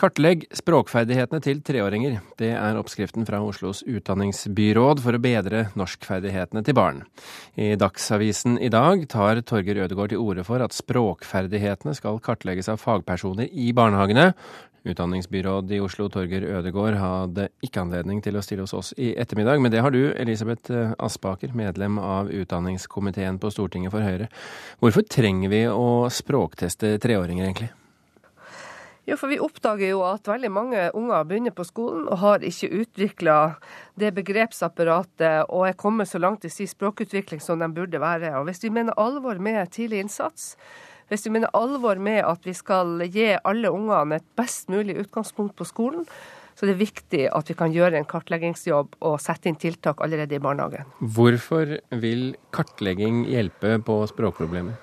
Kartlegg språkferdighetene til treåringer. Det er oppskriften fra Oslos utdanningsbyråd for å bedre norskferdighetene til barn. I Dagsavisen i dag tar Torger Ødegaard til orde for at språkferdighetene skal kartlegges av fagpersoner i barnehagene. Utdanningsbyråd i Oslo Torger Ødegaard hadde ikke anledning til å stille hos oss i ettermiddag, men det har du, Elisabeth Aspaker, medlem av utdanningskomiteen på Stortinget for Høyre. Hvorfor trenger vi å språkteste treåringer, egentlig? Jo, for vi oppdager jo at veldig mange unger begynner på skolen og har ikke utvikla det begrepsapparatet og er kommet så langt i sin språkutvikling som de burde være. Og hvis vi mener alvor med tidlig innsats, hvis vi mener alvor med at vi skal gi alle ungene et best mulig utgangspunkt på skolen, så det er viktig at vi kan gjøre en kartleggingsjobb og sette inn tiltak allerede i barnehagen. Hvorfor vil kartlegging hjelpe på språkproblemer?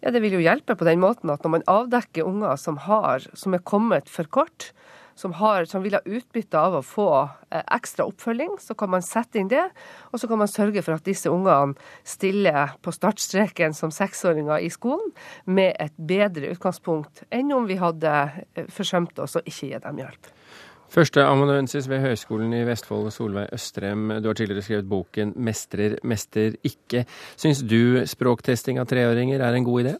Ja, Det vil jo hjelpe på den måten at når man avdekker unger som, har, som er kommet for kort, som, har, som vil ha utbytte av å få eh, ekstra oppfølging, så kan man sette inn det. Og så kan man sørge for at disse ungene stiller på startstreken som seksåringer i skolen med et bedre utgangspunkt enn om vi hadde eh, forsømt oss og ikke gi dem hjelp. Førsteamanuensis ved Høgskolen i Vestfold, Solveig Østrem. Du har tidligere skrevet boken 'Mestrer, mester ikke'. Syns du språktesting av treåringer er en god idé?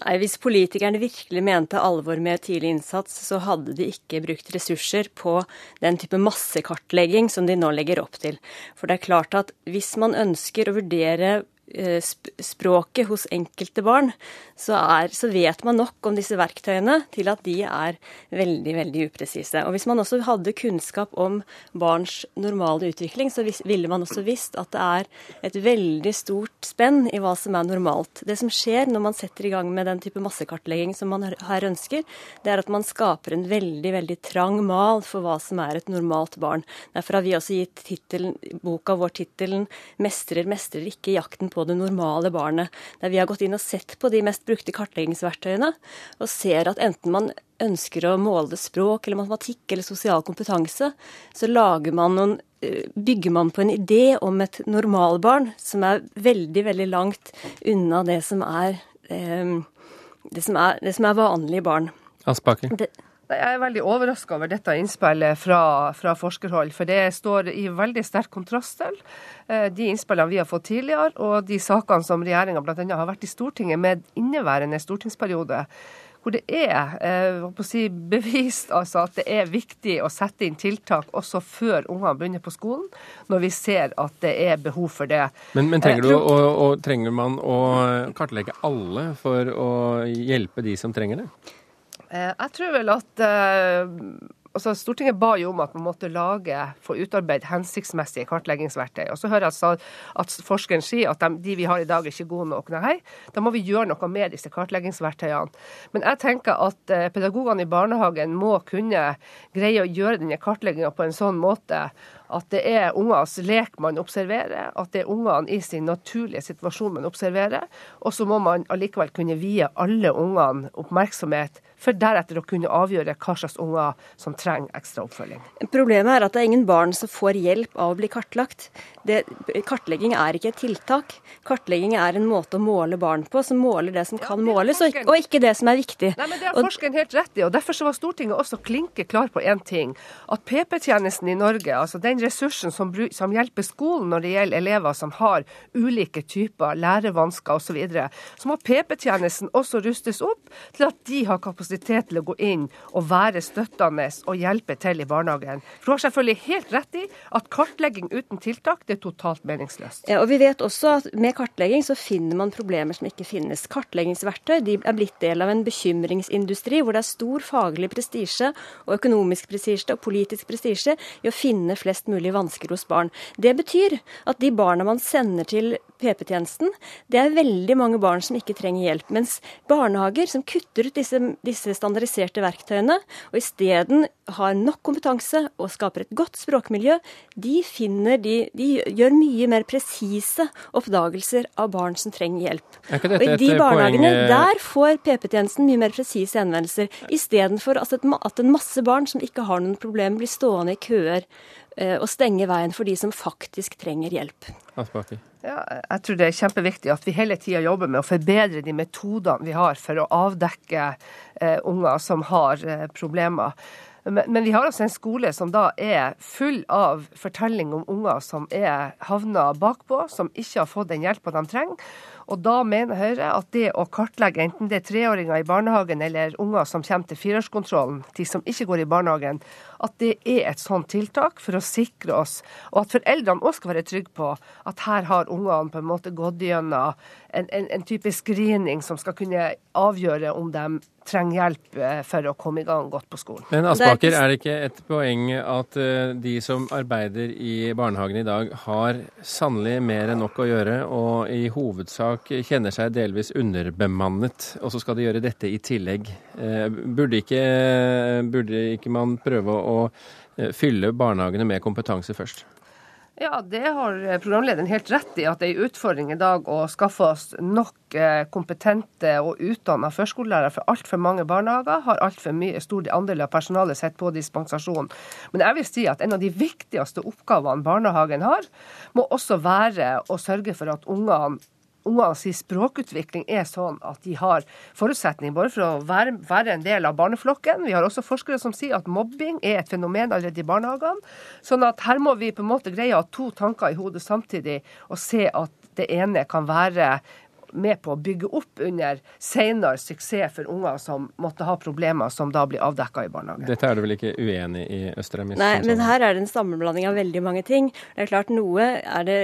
Nei, Hvis politikerne virkelig mente alvor med tidlig innsats, så hadde de ikke brukt ressurser på den type massekartlegging som de nå legger opp til. For det er klart at hvis man ønsker å vurdere språket hos enkelte barn, så, er, så, vet man nok om disse verktøyene til at de er veldig veldig upresise. Og Hvis man også hadde kunnskap om barns normale utvikling, så ville man også visst at det er et veldig stort spenn i hva som er normalt. Det som skjer når man setter i gang med den type massekartlegging som man her ønsker, det er at man skaper en veldig veldig trang mal for hva som er et normalt barn. Derfor har vi også gitt titlen, boka vår tittelen 'Mestrer, mestrer ikke jakten på på det normale barnet. Der vi har gått inn og sett på de mest brukte kartleggingsverktøyene, og ser at enten man ønsker å måle språk eller matematikk eller sosial kompetanse, så lager man noen eh, bygger man på en idé om et normalbarn som er veldig, veldig langt unna det som er, eh, det som er, det som er vanlige barn. Aspaker. Det, jeg er veldig overraska over dette innspillet fra, fra, forskerhold, for det står i veldig sterk kontrast til eh, de innspillene vi har fått tidligere, og de sakene som regjeringa bl.a. har vært i Stortinget med inneværende stortingsperiode. Hvor det er eh, si, bevist altså, at det er viktig å sette inn tiltak også før ungene begynner på skolen, når vi ser at det er behov for det. Men, men trenger, eh, du, og, og, trenger man å kartlegge alle for å hjelpe de som trenger det? Eh, jeg tror vel at eh, altså Stortinget ba jo om at man måtte lage, få utarbeidet hensiktsmessige kartleggingsverktøy. Og så hører jeg at forskeren sier at de, de, vi har i dag, er ikke gode nok. Nei, da må vi gjøre noe med disse kartleggingsverktøyene. Men jeg tenker at eh, pedagogene i barnehagen må kunne greie å gjøre denne kartlegginga på en sånn måte at det er ungers lek man observerer, at det er ungene i sin naturlige situasjon man observerer. Og så må man allikevel kunne vie alle ungene oppmerksomhet, for deretter å kunne avgjøre hva slags unger som trenger ekstra oppfølging. Problemet er at det er ingen barn som får hjelp av å bli kartlagt. Det, kartlegging er ikke et tiltak. Kartlegging er en måte å måle barn på, som måler det som kan måles, og, og, ikke det som er viktig. Nei, men Det har forskeren helt rett i. og Derfor så var Stortinget også klinke klar på én ting. At PP-tjenesten i Norge, altså den ressursen som, som, hjelper skolen når det gjelder elever som har ulike typer lærevansker osv. Så, videre, så må PP-tjenesten også rustes opp til at de har kapasitet til å gå inn og være støttende og hjelpe til i barnehagen. For du har selvfølgelig helt rett i at kartlegging uten tiltak det er totalt meningsløst. Ja, og vi vet også at Med kartlegging så finner man problemer som ikke finnes. Kartleggingsverktøy de er blitt del av en bekymringsindustri hvor det er stor faglig prestisje og økonomisk prestisje og politisk prestisje i å finne flest mulig vansker hos barn. Det betyr at de barna man sender til PP-tjenesten, det er veldig mange barn som ikke trenger hjelp. Mens barnehager som kutter ut disse, disse standardiserte verktøyene, og isteden har nok kompetanse og skaper et godt språkmiljø, de, finner, de, de gjør mye mer presise oppdagelser av barn som trenger hjelp. og I de barnehagene poeng... der får PP-tjenesten mye mer presise henvendelser, istedenfor at, at en masse barn som ikke har noen problemer, blir stående i køer å stenge veien for de som faktisk trenger hjelp. Aspaker. Ja, jeg tror det er kjempeviktig at vi hele tida jobber med å forbedre de metodene vi har for å avdekke eh, unger som har eh, problemer. Men, men, vi har altså en skole som da er full av fortelling om unger som er havna bakpå, som ikke har fått den hjelpa de trenger. Og da mener Høyre at det å kartlegge enten det er treåringer i barnehagen eller unger som kommer til fireårskontrollen, de som ikke går i barnehagen, at det er et sånt tiltak for å sikre oss, og at foreldrene òg skal være trygge på at her har ungene på en måte gått gjennom en, en, en type screening som skal kunne avgjøre om de trenger hjelp eh, for å komme i gang godt på skolen. Men Aspaker, er det ikke et poeng at eh, de som arbeider i barnehagen i dag, har sannelig mer enn nok å gjøre, og i hovedsak kjenner seg delvis underbemannet, og så skal de gjøre dette i tillegg? Eh, burde ikke, burde ikke man prøve å fylle barnehagene med kompetanse først? Ja, det har programlederen helt rett i, at det er en utfordring i dag å skaffe oss nok eh, kompetente og utdanna førskolelærere. For altfor mange barnehager har altfor stor andel av personalet sitt på dispensasjon. Men jeg vil si at en av de viktigste oppgavene barnehagen har, må også være å sørge for at ungene ungenes språkutvikling er sånn at de har forutsetning både for å være, være, en del av barneflokken. Vi har også forskere som sier at mobbing er et fenomen allerede i barnehagene. Sånn at her må vi på en måte greie å ha to tanker i hodet samtidig og se at det ene kan være med på å bygge opp under senere suksess for unger som måtte ha problemer som da blir avdekka i barnehagen. Dette er du vel ikke uenig i, Østrem? Nei, men her er det en sammenblanding av veldig mange ting. Det er klart noe er det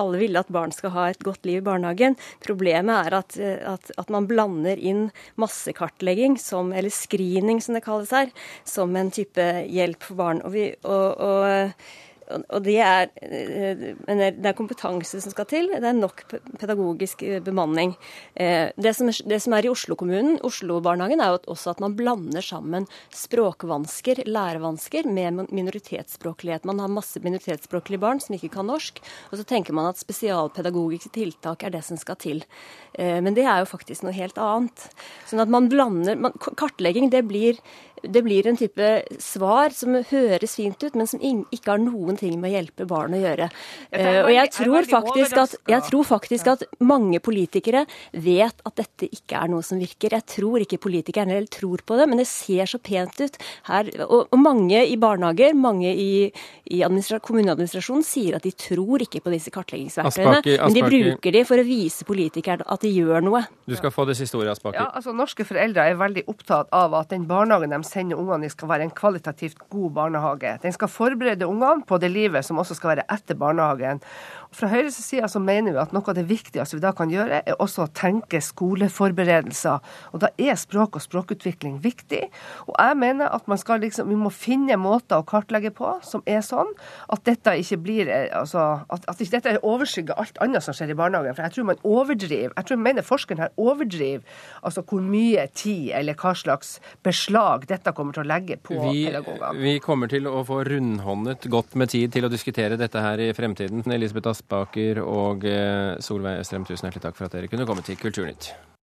Alle vil at barn skal ha et godt liv i barnehagen. Problemet er at, at, at man blander inn massekartlegging, som, eller screening som det kalles her, som en type hjelp for barn. Og, vi, og, og og det er, eh, det er, kompetanse som skal til. Det er nok pedagogisk eh, bemanning. Eh, det som, det som er i Oslo-kommunen, Oslo-barnehagen, er jo også at man blander sammen språkvansker, lærevansker, med minoritetsspråklighet. Man har masse minoritetsspråklige barn som ikke kan norsk, og så tenker man at spesialpedagogiske tiltak er det som skal til. Men det er jo faktisk noe helt annet. Sånn at man blander man, Kartlegging, det blir det blir en type svar som høres fint ut, men som ikke har noen ting med å hjelpe barn å gjøre. Eh, og jeg tror, faktisk at, jeg tror faktisk at mange politikere vet at dette ikke er noe som virker. Jeg tror ikke politikerne heller tror på det, men det ser så pent ut her. Og, og mange i barnehager, mange i, i kommuneadministrasjonen sier at de tror ikke på disse kartleggingsverktøyene, men de bruker de for å vise politikerne at de gjør noe. Du skal få det siste ordet, Aspaker. Ja, altså Norske foreldre er veldig opptatt av at den barnehagen de sender ungene i, skal være en kvalitativt god barnehage. Den skal forberede ungene på det livet som også skal være etter barnehagen. Fra Høyres side så mener vi at noe av det viktigste vi da kan gjøre, er også å tenke skoleforberedelser. Og Da er språk og språkutvikling viktig. Og jeg mener at man skal liksom, vi må finne måter å kartlegge på som er sånn at dette ikke blir eh, altså, at, at ikke dette overskygger alt annet som skjer i barnehagen. For jeg tror man overdriver. Jeg tror mener forskeren her overdriver altså hvor mye tid eller hva slags beslag dette kommer til å legge på vi, pedagogene. Vi kommer til å få rundhåndet godt med tid til å diskutere dette her i fremtiden. Elisabeth Aspaker og eh, Solveig Østrem, tusen hjertelig takk for at dere kunne komme til Kulturnytt.